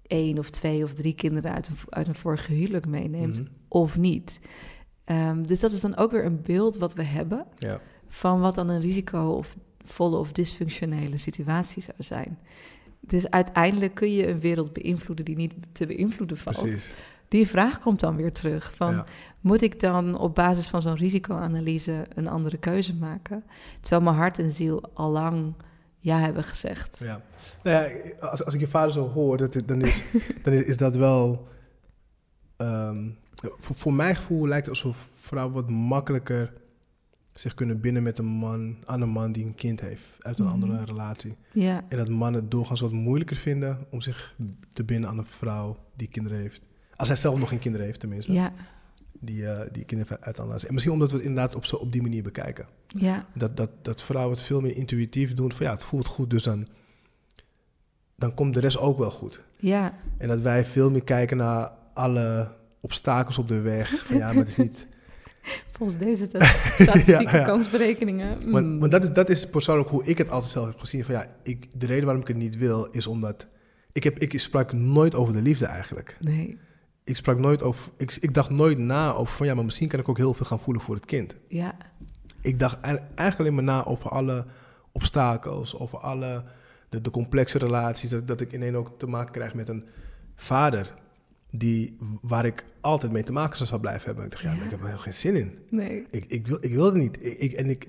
één of twee of drie kinderen uit een, uit een vorige huwelijk meeneemt, Mhm. of niet? Ehm, dus dat is dan ook weer een beeld wat we hebben Ja, van wat dan een risico of volle of dysfunctionele situatie zou zijn. Dus uiteindelijk kun je een wereld beïnvloeden die niet te beïnvloeden valt. precies. Die vraag komt dan weer terug van Ja. moet ik dan op basis van zo'n risicoanalyse een andere keuze maken? Terwijl mijn hart en ziel al lang ja hebben gezegd. Ja. Nou ja, als, als ik je vader zo hoor, dat, dan, is, dan is, is dat wel... ehm, voor, voor mijn gevoel lijkt het alsof vrouwen wat makkelijker zich kunnen binden met een man, aan een man die een kind heeft uit een Mhm. andere relatie. Ja, En dat mannen het doorgaans wat moeilijker vinden om zich te binden aan een vrouw die kinderen heeft. Als hij zelf nog geen kinderen heeft, tenminste. ja, Die, eh, die kinderen uit relatie. En misschien omdat we het inderdaad op, zo, op die manier bekijken. ja, Dat, dat, dat vrouwen het veel meer intuïtief doen. Van ja, het voelt goed, dus dan, dan komt de rest ook wel goed. ja, En dat wij veel meer kijken naar alle obstakels op de weg. Van ja, maar het is niet... volgens deze sta- statistieke Ja, ja. kansberekeningen. Want, mm. want dat, is, dat is persoonlijk hoe ik het altijd zelf heb gezien. Van ja, ik, de reden waarom ik het niet wil, is omdat... Ik, heb, ik sprak nooit over de liefde eigenlijk. Nee, Ik sprak nooit over... Ik, ik dacht nooit na over van ja, maar misschien kan ik ook heel veel gaan voelen voor het kind. ja, Ik dacht ei- eigenlijk alleen maar na over alle obstakels, over alle de, de complexe relaties. Dat, dat ik ineens ook te maken krijg met een vader die, waar ik altijd mee te maken zou blijven hebben. Ik dacht, ja, ik heb er helemaal geen zin in. nee. Ik, ik, wil, ik wil het niet. Ik, ik- en ik,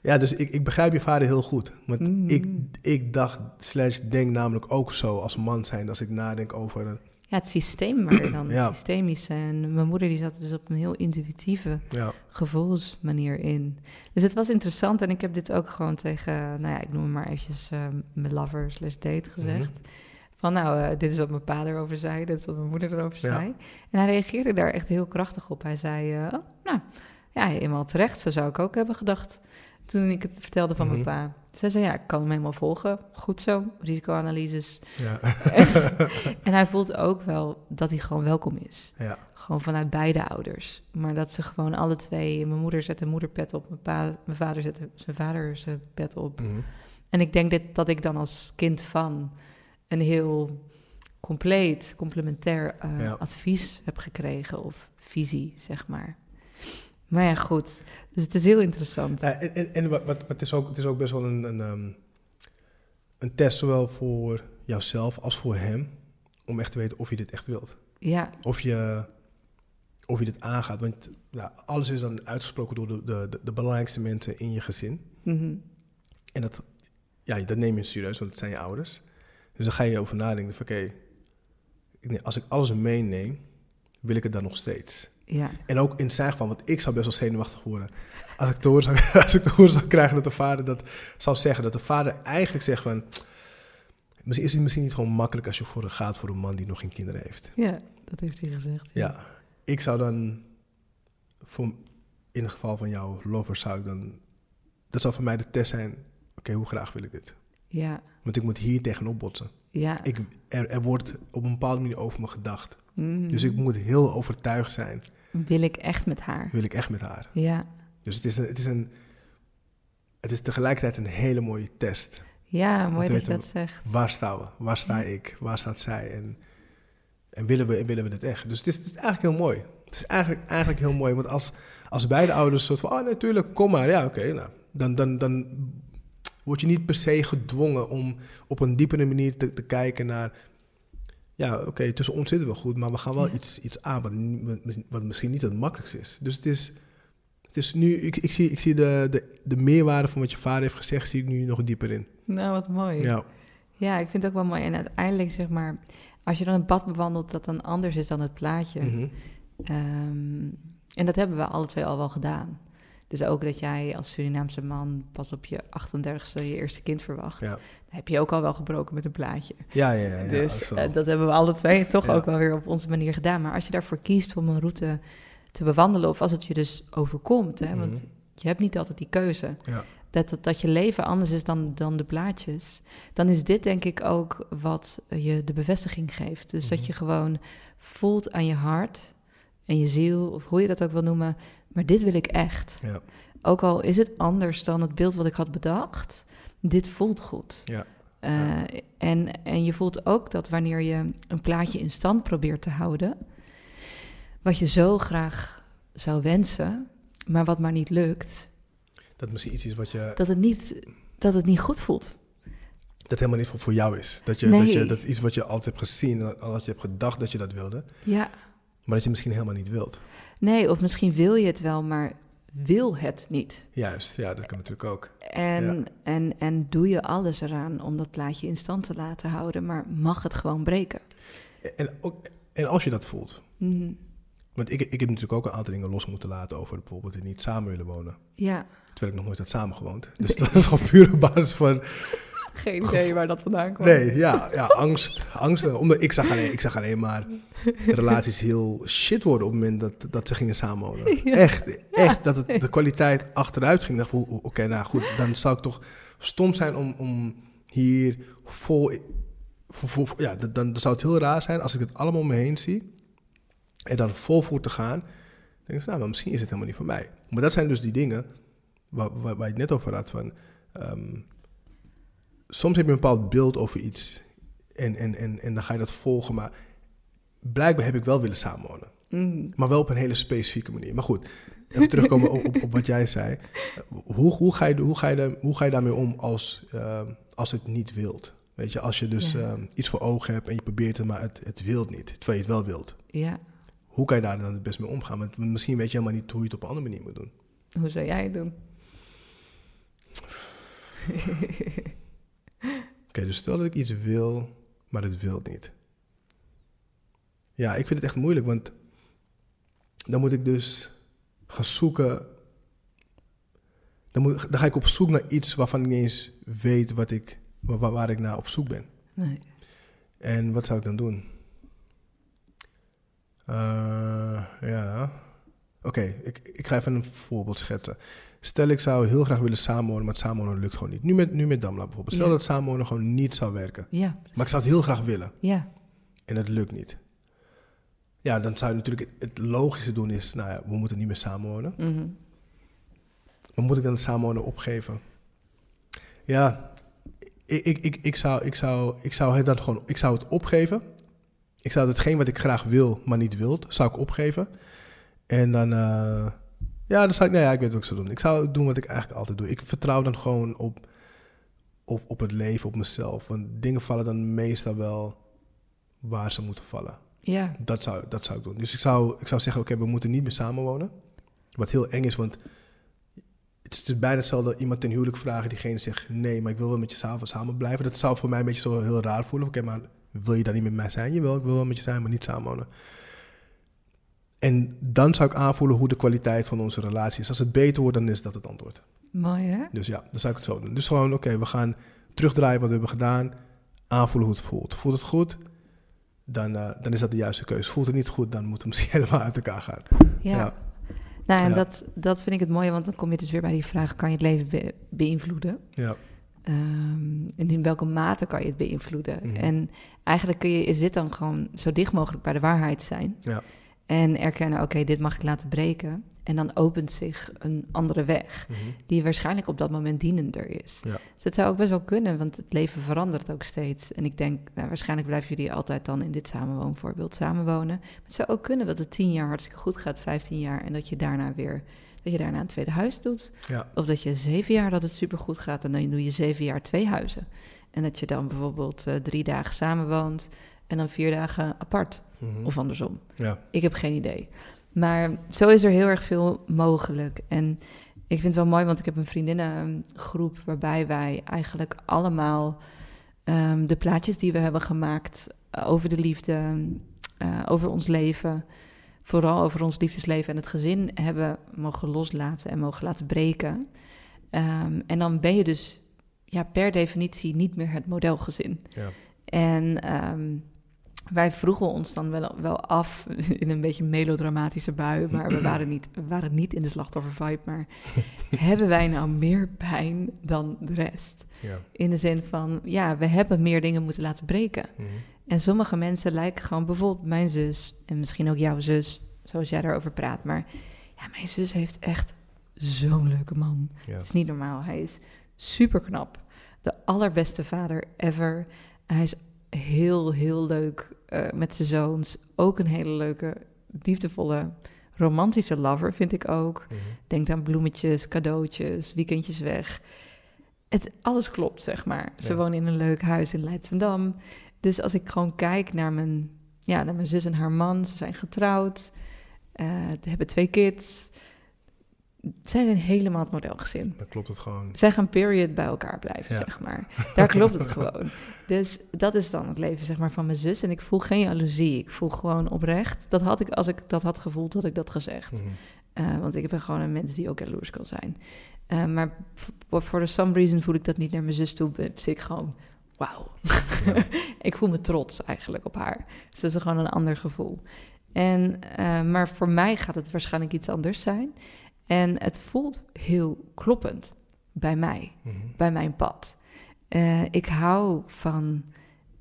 ja, dus ik, ik begrijp je vader heel goed. Want Mhm. ik, ik dacht, slash denk namelijk ook zo als man zijn, als ik nadenk over... Ja, het systeem waar je dan, Ja. systemische. En mijn moeder die zat dus op een heel intuïtieve Ja, gevoelsmanier in. Dus het was interessant en ik heb dit ook gewoon tegen, nou ja, ik noem het maar eventjes eh, mijn lover slash date gezegd. Mhm. Van nou, eh, dit is wat mijn pa erover zei, dit is wat mijn moeder erover Ja. zei. En hij reageerde daar echt heel krachtig op. Hij zei, eh, oh, nou, ja, helemaal terecht, zo zou ik ook hebben gedacht. Toen ik het vertelde van mijn Mhm. pa. Zij zei, ja, ik kan hem helemaal volgen. Goed zo, risicoanalyses. ja, En hij voelt ook wel dat hij gewoon welkom is. ja. Gewoon vanuit beide ouders. Maar dat ze gewoon alle twee... Mijn moeder zet een moederpet op. Mijn, pa, mijn vader zet zijn vader zijn pet op. Mhm. En ik denk dit, dat ik dan als kind van... een heel compleet, complementair eh, Ja. advies heb gekregen of visie, zeg maar. Maar ja, goed. Dus het is heel interessant. Ja, en en, en wat, wat, wat is ook, het is ook best wel een, een, ehm, een test, zowel voor jouzelf als voor hem, om echt te weten of je dit echt wilt. Ja, Of je, of je dit aangaat. Want ja, alles is dan uitgesproken door de, de, de, belangrijkste mensen in je gezin. mhm. En dat, ja, dat neem je serieus, want het zijn je ouders. Dus dan ga je over nadenken van oké, als ik alles meeneem, wil ik het dan nog steeds. Ja, En ook in zijn geval, want ik zou best wel zenuwachtig worden. Als ik te horen zou, als ik te horen zou krijgen dat de vader dat zou zeggen. Dat de vader eigenlijk zegt van... Misschien is het misschien niet gewoon makkelijk als je voor een, gaat voor een man die nog geen kinderen heeft. ja, dat heeft hij gezegd. Ja, ik zou dan... Voor, in het geval van jouw lover zou ik dan... Dat zou voor mij de test zijn. Oké, hoe graag wil ik dit? Ja, Want ik moet hier tegenop botsen. ja. Ik, er, er wordt op een bepaalde manier over me gedacht. Mhm. Dus ik moet heel overtuigd zijn. Wil ik echt met haar? Wil ik echt met haar? Ja, Dus het is, een, het is, een, het is tegelijkertijd een hele mooie test. ja mooi dat je dat zegt. Waar staan we? Waar sta Ja. ik? Waar staat zij? En, en willen, we, en willen we dit echt? Dus het is, het is eigenlijk heel mooi. Het is eigenlijk, eigenlijk heel mooi. Want als, als beide ouders soort van... Oh, natuurlijk, kom maar. Ja, oké. nou, dan, dan, dan word je niet per se gedwongen om op een diepere manier te, te kijken naar... Ja, oké, tussen ons zitten we goed, maar we gaan wel Ja. iets, iets aan wat, wat misschien niet het makkelijkste is. Dus het is, het is nu, ik, ik zie, ik zie de, de, de meerwaarde van wat je vader heeft gezegd, zie ik nu nog dieper in. Nou, wat mooi. Ja, Ja, ik vind het ook wel mooi. En uiteindelijk, zeg maar, als je dan een pad bewandelt dat dan anders is dan het plaatje. Mhm. Ehm, en dat hebben we alle twee al wel gedaan. Dus ook dat jij als Surinaamse man pas op je 38ste je eerste kind verwacht. Ja. Dan heb je ook al wel gebroken met een plaatje. ja, ja, ja, dus eh, dat hebben we alle twee toch Ja. ook wel weer op onze manier gedaan. Maar als je daarvoor kiest om een route te bewandelen, of als het je dus overkomt, hè, want Mhm. je hebt niet altijd die keuze. Dat, dat, dat je leven anders is dan, dan de plaatjes. Dan is dit denk ik ook wat je de bevestiging geeft. Dus dat Mhm. je gewoon voelt aan je hart en je ziel, of hoe je dat ook wil noemen. Maar dit wil ik echt. Ja. Ook al is het anders dan het beeld wat ik had bedacht, dit voelt goed. Ja. Eh, Ja. en, en je voelt ook dat wanneer je een plaatje in stand probeert te houden, wat je zo graag zou wensen, maar wat maar niet lukt, Dat misschien iets is wat je, dat het niet, dat het niet goed voelt. dat helemaal niet voor, jou is. Dat, je, Nee. dat, je, dat is iets wat je altijd hebt gezien, je hebt gedacht dat je dat wilde, Ja, maar dat je misschien helemaal niet wilt. nee, of misschien wil je het wel, maar wil het niet. Juist, ja, dat kan natuurlijk ook. En, Ja. en, en doe je alles eraan om dat plaatje in stand te laten houden, maar mag het gewoon breken. En, ook, en als je dat voelt, Mhm. want ik, ik heb natuurlijk ook een aantal dingen los moeten laten over bijvoorbeeld het niet samen willen wonen. Ja, Terwijl ik nog nooit had samengewoond. Dus dat is gewoon puur op basis van... geen idee waar dat vandaan kwam. Nee, ja, ja angst. Angsten. Omdat ik zag, alleen, ik zag alleen maar relaties heel shit worden op het moment dat, dat ze gingen samenwonen. Ja. Echt, echt. Dat het, de kwaliteit achteruit ging. Ik dacht, oké, nou goed, dan zou ik toch stom zijn om, om hier vol... Voor, voor- voor- ja, dan, dan zou het heel raar zijn als ik het allemaal om me heen zie. En dan vol voor te gaan. Dan denk ik, nou, maar misschien is het helemaal niet voor mij. Maar dat zijn dus die dingen waar, waar, waar je het net over had. Van, ehm, soms heb je een bepaald beeld over iets en, en, en, en dan ga je dat volgen. Maar blijkbaar heb ik wel willen samenwonen. Mhm. Maar wel op een hele specifieke manier. Maar goed, even terugkomen op, op, op wat jij zei. Hoe, hoe, ga, je, hoe, ga, je, hoe ga je daarmee om als, ehm, als het niet wilt? Weet je, als je dus Ja. ehm, iets voor ogen hebt en je probeert het, maar het, het wilt niet. Terwijl je het wel wilt. Ja, Hoe kan je daar dan het best mee omgaan? Want misschien weet je helemaal niet hoe je het op een andere manier moet doen. hoe zou jij het doen? Oké, dus stel dat ik iets wil, maar het wil niet. Ja, ik vind het echt moeilijk, want dan moet ik dus gaan zoeken. Dan, moet, dan ga ik op zoek naar iets waarvan ik niet eens weet wat ik, waar, waar- waar ik naar op zoek ben. nee. En wat zou ik dan doen? Eh, ja. Oké, ik, ik ga even een voorbeeld schetsen. Stel ik zou heel graag willen samenwonen, maar het samenwonen lukt gewoon niet. Nu met, nu met Damla bijvoorbeeld. Stel Ja. dat samenwonen gewoon niet zou werken. Ja, Maar ik zou het heel graag willen ja, en het lukt niet. Ja, dan zou je natuurlijk het, logische doen is, nou ja, we moeten niet meer samenwonen. mhm. Maar moet ik dan het samenwonen opgeven? Ja, ik, ik, ik, ik, zou, ik, zou, ik, zou het dan gewoon, ik zou het opgeven. ik zou hetgeen wat ik graag wil, maar niet wil, zou ik opgeven. En dan, eh, ja, dan zou ik, nee, ja, ik weet wat ik zou doen. Ik zou doen wat ik eigenlijk altijd doe. Ik vertrouw dan gewoon op, op, op het leven, op mezelf. Want dingen vallen dan meestal wel waar ze moeten vallen. Ja. Dat zou, dat zou ik doen. Dus ik zou, ik zou zeggen, oké, we moeten niet meer samenwonen. Wat heel eng is, want het is dus bijna hetzelfde dat iemand ten huwelijk vragen, diegene zegt nee, maar ik wil wel met je samen, samen blijven. Dat zou voor mij een beetje zo heel raar voelen. Oké, maar wil je dan niet met mij zijn? Jawel, ik wil wel met je zijn, maar niet samenwonen. En dan zou ik aanvoelen hoe de kwaliteit van onze relatie is. Als het beter wordt, dan is dat het antwoord. Mooi hè? Dus ja, dan zou ik het zo doen. Dus gewoon, oké, we gaan terugdraaien wat we hebben gedaan. Aanvoelen hoe het voelt. Voelt het goed? Dan, uh, dan is dat de juiste keuze. Voelt het niet goed, dan moeten we misschien helemaal uit elkaar gaan. Ja. ja. Nou, en ja. dat, dat vind ik het mooie, want dan kom je dus weer bij die vraag: kan je het leven be beïnvloeden? Ja. Um, en in welke mate kan je het beïnvloeden? Mm -hmm. En eigenlijk kun je, is dit dan gewoon zo dicht mogelijk bij de waarheid zijn. Ja. En erkennen, oké, okay, dit mag ik laten breken. En dan opent zich een andere weg, mm -hmm. die waarschijnlijk op dat moment dienender is. Ja. Dus het zou ook best wel kunnen, want het leven verandert ook steeds. En ik denk, nou, waarschijnlijk blijven jullie altijd dan in dit samenwoonvoorbeeld samenwonen. Maar het zou ook kunnen dat het tien jaar hartstikke goed gaat, vijftien jaar, en dat je daarna weer dat je daarna een tweede huis doet. Ja. Of dat je zeven jaar dat het supergoed gaat en dan doe je zeven jaar twee huizen. En dat je dan bijvoorbeeld uh, drie dagen samenwoont en dan vier dagen apart. Mm -hmm. Of andersom. Ja. Ik heb geen idee. Maar zo is er heel erg veel mogelijk. En ik vind het wel mooi, want ik heb een vriendinnengroep waarbij wij eigenlijk allemaal um, de plaatjes die we hebben gemaakt uh, over de liefde, uh, over ons leven, vooral over ons liefdesleven en het gezin hebben mogen loslaten en mogen laten breken. Um, en dan ben je dus ja, per definitie niet meer het modelgezin. Ja. En um, wij vroegen ons dan wel, wel af in een beetje melodramatische bui, maar we waren niet, we waren niet in de slachtoffervibe. Maar hebben wij nou meer pijn dan de rest? Ja. In de zin van, ja, we hebben meer dingen moeten laten breken. Mm -hmm. En sommige mensen lijken gewoon, bijvoorbeeld mijn zus en misschien ook jouw zus, zoals jij daarover praat. Maar ja, mijn zus heeft echt zo'n leuke man. Ja. Het is niet normaal. Hij is super knap. De allerbeste vader ever. Hij is heel, heel leuk uh, met zijn zoons. Ook een hele leuke, liefdevolle, romantische lover, vind ik ook. Mm -hmm. Denkt aan bloemetjes, cadeautjes, weekendjes weg. Het, alles klopt, zeg maar. Ze Ja. wonen in een leuk huis in Leidschendam. Dus als ik gewoon kijk naar mijn, ja, naar mijn zus en haar man, ze zijn getrouwd, uh, ze hebben twee kids. Zij zijn helemaal het modelgezin. Dan klopt het gewoon. Zij gaan period bij elkaar blijven, Ja. zeg maar. Daar klopt het gewoon. Dus dat is dan het leven, zeg maar, van mijn zus. En ik voel geen jaloezie. Ik voel gewoon oprecht. Dat had ik, als ik dat had gevoeld, had ik dat gezegd. Mm -hmm. Uh, want ik ben gewoon een mens die ook jaloers kan zijn. Uh, maar voor some reason voel ik dat niet naar mijn zus toe. Zit ik gewoon, wauw. Ja. ik voel me trots eigenlijk op haar. Dus dat is gewoon een ander gevoel. En, uh, maar voor mij gaat het waarschijnlijk iets anders zijn. En het voelt heel kloppend bij mij, mm -hmm. bij mijn pad. Uh, ik hou van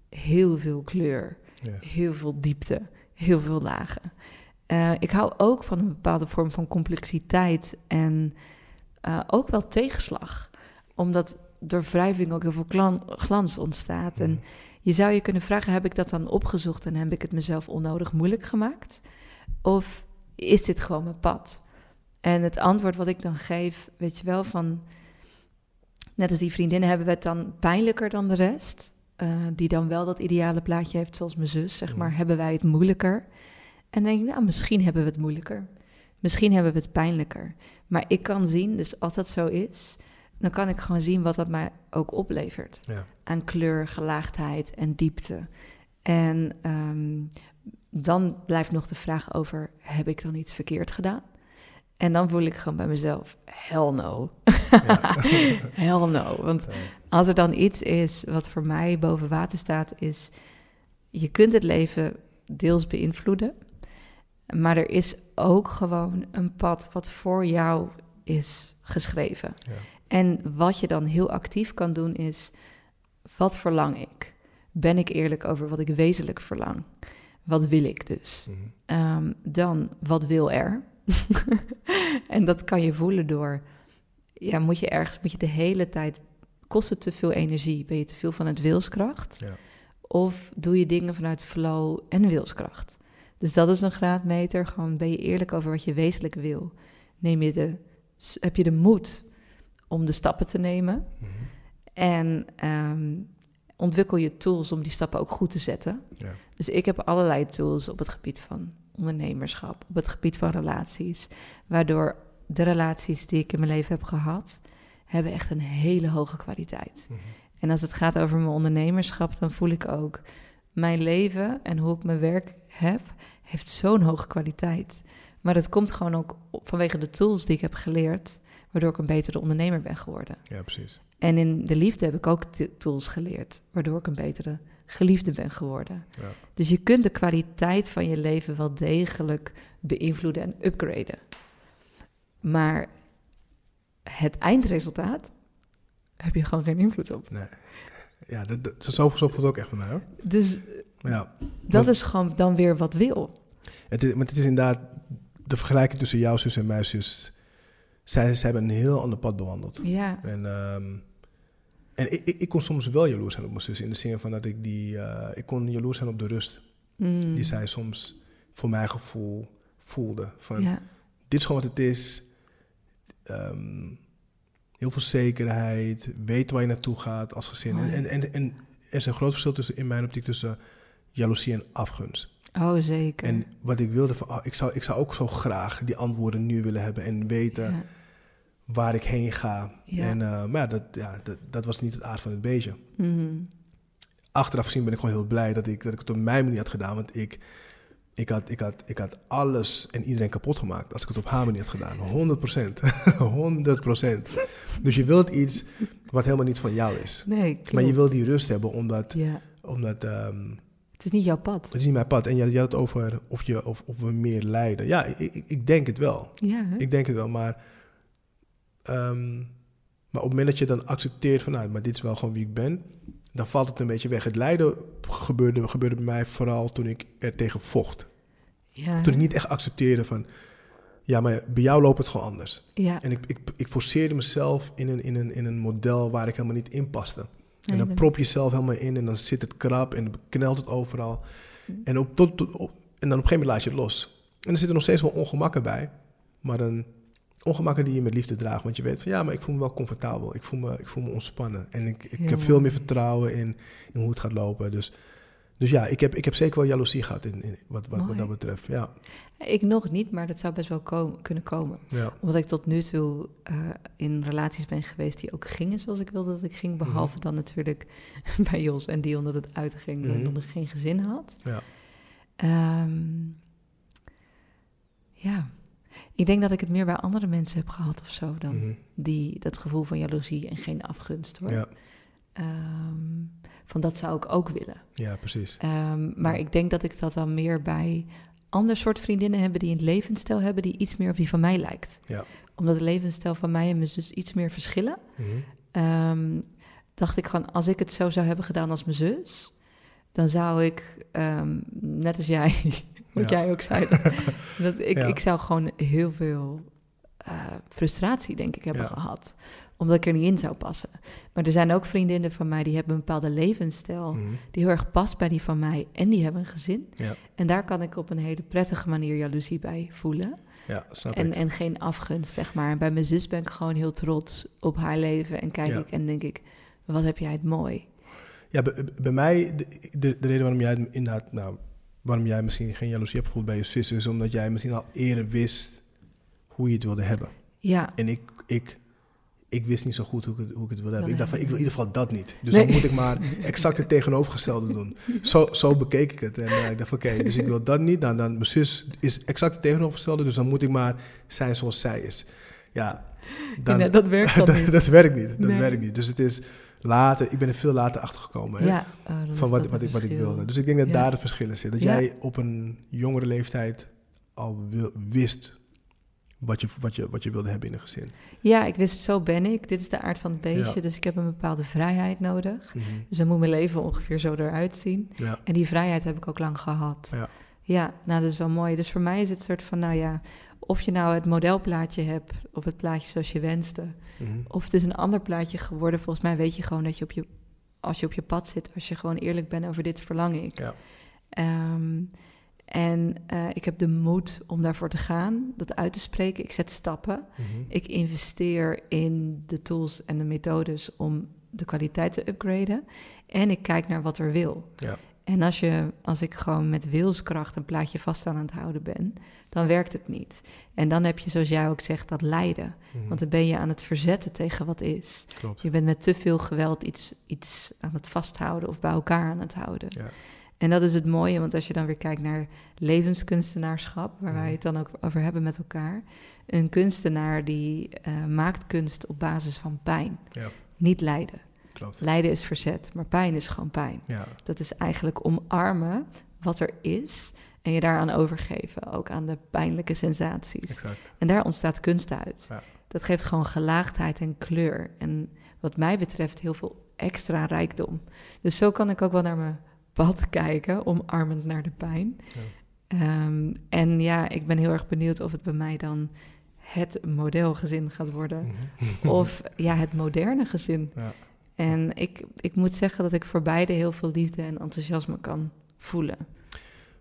heel veel kleur, Ja. heel veel diepte, heel veel lagen. Uh, ik hou ook van een bepaalde vorm van complexiteit en uh, ook wel tegenslag. Omdat door wrijving ook heel veel glans ontstaat. Mhm. En je zou je kunnen vragen, heb ik dat dan opgezocht en heb ik het mezelf onnodig moeilijk gemaakt? Of is dit gewoon mijn pad? En het antwoord wat ik dan geef, weet je wel, van... Net als die vriendinnen hebben we het dan pijnlijker dan de rest. Uh, die dan wel dat ideale plaatje heeft, zoals mijn zus, zeg maar. Hebben wij het moeilijker? En dan denk ik, nou, misschien hebben we het moeilijker. Misschien hebben we het pijnlijker. Maar ik kan zien, dus als dat zo is, dan kan ik gewoon zien wat dat mij ook oplevert. Ja. Aan kleur, gelaagdheid en diepte. En um, dan blijft nog de vraag over, heb ik dan iets verkeerd gedaan? En dan voel ik gewoon bij mezelf, hell no. Ja. hell no. Want als er dan iets is wat voor mij boven water staat, is je kunt het leven deels beïnvloeden. Maar er is ook gewoon een pad wat voor jou is geschreven. Ja. En wat je dan heel actief kan doen is, wat verlang ik? Ben ik eerlijk over wat ik wezenlijk verlang? Wat wil ik dus? Mhm. Um, dan, wat wil er? en dat kan je voelen door, ja, moet je ergens, moet je de hele tijd, kost het te veel energie? Ben je te veel van het wilskracht? Ja. Of doe je dingen vanuit flow en wilskracht? Dus dat is een graadmeter. Gewoon ben je eerlijk over wat je wezenlijk wil. Neem je de, heb je de moed om de stappen te nemen? Mhm. En ehm, ontwikkel je tools om die stappen ook goed te zetten. Ja. Dus ik heb allerlei tools op het gebied van ondernemerschap, op het gebied van relaties, waardoor de relaties die ik in mijn leven heb gehad, hebben echt een hele hoge kwaliteit. Mhm. En als het gaat over mijn ondernemerschap, dan voel ik ook mijn leven en hoe ik mijn werk heb, heeft zo'n hoge kwaliteit. Maar dat komt gewoon ook vanwege de tools die ik heb geleerd, waardoor ik een betere ondernemer ben geworden. Ja, precies. En in de liefde heb ik ook tools geleerd, waardoor ik een betere geliefde ben geworden. Ja. Dus je kunt de kwaliteit van je leven wel degelijk beïnvloeden en upgraden. Maar het eindresultaat heb je gewoon geen invloed op. Nee. Ja, dat, dat, zo, zo voelt het ook echt bij mij hoor. Dus ja, dat is gewoon dan weer wat wil. het is, maar het is inderdaad de vergelijking tussen jouw zus en mijn zus. Zij, zij hebben een heel ander pad bewandeld. Ja, En, ehm, en ik, ik, ik kon soms wel jaloers zijn op mijn zus. In de zin van dat ik die... eh, ik kon jaloers zijn op de rust Mm. die zij soms voor mijn gevoel voelde. Van, ja. dit is gewoon wat het is. Ehm, heel veel zekerheid. Weet waar je naartoe gaat als gezin. En, en, en, en er is een groot verschil tussen, in mijn optiek tussen jaloezie en afgunst. Oh, zeker. En wat ik wilde, van, oh, ik, zou, ik zou ook zo graag die antwoorden nu willen hebben en weten ja. Waar ik heen ga. Ja. En, eh, maar ja, dat, ja dat, dat was niet het aard van het beestje. Mm. Achteraf gezien ben ik gewoon heel blij dat ik, dat ik het op mijn manier had gedaan. Want ik, ik, had, ik, had, ik had alles en iedereen kapot gemaakt als ik het op haar manier had gedaan. 100 procent. 100 procent. Dus je wilt iets wat helemaal niet van jou is. Nee, klopt. Maar je wil die rust hebben, omdat, Ja, omdat ehm, het is niet jouw pad. het is niet mijn pad. En je, je had het over of, je, of, of we meer lijden. Ja, ik, ik, ik denk het wel. Ja, hè? Ik denk het wel, maar... ehm, maar op het moment dat je dan accepteert van... Nou, maar dit is wel gewoon wie ik ben... dan valt het een beetje weg. Het lijden gebeurde, gebeurde bij mij vooral toen ik er tegen vocht. ja. Toen ik niet echt accepteerde van... Ja, maar bij jou loopt het gewoon anders. ja. En ik, ik, ik forceerde mezelf in een, in, een, in een model waar ik helemaal niet in paste. En dan prop je jezelf helemaal in en dan zit het krap en dan knelt het overal. En, op, tot, tot, op- en dan op een gegeven moment laat je het los. En er zitten nog steeds wel ongemakken bij. Maar dan ongemakken die je met liefde draagt. Want je weet van ja, maar ik voel me wel comfortabel. Ik voel me, ik voel me ontspannen. En ik, ik heb veel meer vertrouwen in, in hoe het gaat lopen. Dus, dus ja, ik heb, ik heb zeker wel jaloezie gehad in, in, wat, wat, dat betreft. Ja, Ik nog niet, maar dat zou best wel komen, kunnen komen. ja. Omdat ik tot nu toe eh, in relaties ben geweest die ook gingen zoals ik wilde dat ik ging. Mhm. Behalve dan natuurlijk bij Jos en Dion dat het uitging Mhm. en dat ik geen gezin had. Ja. Ehm, ja, ik denk dat ik het meer bij andere mensen heb gehad of zo dan Mhm. die dat gevoel van jaloezie en geen afgunst hoor. ja, Ehm, van dat zou ik ook willen. ja, precies. Ehm, maar Ja. ik denk dat ik dat dan meer bij ander soort vriendinnen heb die een levensstijl hebben die iets meer op die van mij lijkt. Ja. Omdat de levensstijl van mij en mijn zus iets meer verschillen. Mhm. Ehm, dacht ik van, als ik het zo zou hebben gedaan als mijn zus, dan zou ik, net als jij, wat Ja. jij ook zei, dat, dat ik, Ja. ik zou gewoon heel veel eh, frustratie, denk ik, hebben Ja. gehad. Omdat ik er niet in zou passen. Maar er zijn ook vriendinnen van mij die hebben een bepaalde levensstijl Mhm. die heel erg past bij die van mij en die hebben een gezin. En daar kan ik op een hele prettige manier jaloezie bij voelen. Ja, snap En, ik. en geen afgunst, zeg maar. En bij mijn zus ben ik gewoon heel trots op haar leven. En kijk ik en denk ik, wat heb jij het mooi. Ja, bij, bij mij, de, de, de reden waarom jij het inderdaad, nou, waarom jij misschien geen jaloezie hebt gevoeld bij je zus, is omdat jij misschien al eerder wist hoe je het wilde hebben. Ja, En ik, ik, ik wist niet zo goed hoe ik het, hoe ik het wilde hebben. Ik dacht van, ik wil in ieder geval dat niet. Dus Nee. dan moet ik maar exact het tegenovergestelde doen. Zo, zo bekeek ik het. En eh, ik dacht van, oké, dus ik wil dat niet. Dan, dan, mijn zus is exact het tegenovergestelde, dus dan moet ik maar zijn zoals zij is. Ja, dan, dat werkt dan dat, niet. dat werkt niet. Dat Nee. werkt niet. Dus het is later, ik ben er veel later achter gekomen. Ja, oh, van wat, wat, ik, wat ik wilde. Dus ik denk dat Ja. daar de verschillen zitten. Dat Ja. jij op een jongere leeftijd al wil- wist wat je, wat, je, wat je wilde hebben in een gezin. Ja, ik wist, zo ben ik. Dit is de aard van het beestje. Dus ik heb een bepaalde vrijheid nodig. Mhm. Dus dan moet mijn leven ongeveer zo eruit zien. En die vrijheid heb ik ook lang gehad. Ja. Ja, nou dat is wel mooi. Dus voor mij is het soort van, nou ja, of je nou het modelplaatje hebt, of het plaatje zoals je wenste, mhm. of het is een ander plaatje geworden. Volgens mij weet je gewoon dat je op je als je op je pad zit, als je gewoon eerlijk bent over dit verlang ik. Ja. Ehm, en eh, ik heb de moed om daarvoor te gaan, dat uit te spreken. Ik zet stappen. Mhm. Ik investeer in de tools en de methodes om de kwaliteit te upgraden. En ik kijk naar wat er wil. Ja. En als, je, als ik gewoon met wilskracht een plaatje vast aan het houden ben, dan werkt het niet. En dan heb je, zoals jij ook zegt, dat lijden. Mhm. Want dan ben je aan het verzetten tegen wat is. Klopt. Je bent met te veel geweld iets, iets aan het vasthouden of bij elkaar aan het houden. Ja. En dat is het mooie, want als je dan weer kijkt naar levenskunstenaarschap, waar wij Mhm. het dan ook over hebben met elkaar. Een kunstenaar die eh, maakt kunst op basis van pijn, Ja. niet lijden. Klopt. Lijden is verzet, maar pijn is gewoon pijn. Ja. Dat is eigenlijk omarmen wat er is en je daaraan overgeven, ook aan de pijnlijke sensaties. Exact. En daar ontstaat kunst uit. Ja. Dat geeft gewoon gelaagdheid en kleur. En wat mij betreft heel veel extra rijkdom. Dus zo kan ik ook wel naar mijn pad kijken, omarmend naar de pijn. Ja. Ehm, en ja, ik ben heel erg benieuwd of het bij mij dan het modelgezin gaat worden. Mhm. Of ja, het moderne gezin. Ja. En ik, ik moet zeggen dat ik voor beide heel veel liefde en enthousiasme kan voelen.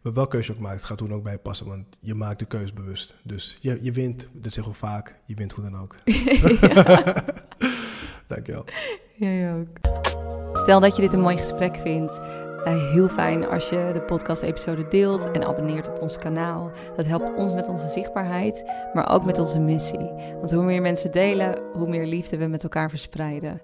Maar welke keuze ook maakt, gaat toen ook bij je passen. Want je maakt de keus bewust. Dus je, je wint, dat zeggen we vaak, je wint hoe dan ook. Dankjewel. Jij ook. Stel dat je dit een mooi gesprek vindt. eh, heel fijn als je de podcast-episode deelt en abonneert op ons kanaal. Dat helpt ons met onze zichtbaarheid, maar ook met onze missie. Want hoe meer mensen delen, hoe meer liefde we met elkaar verspreiden.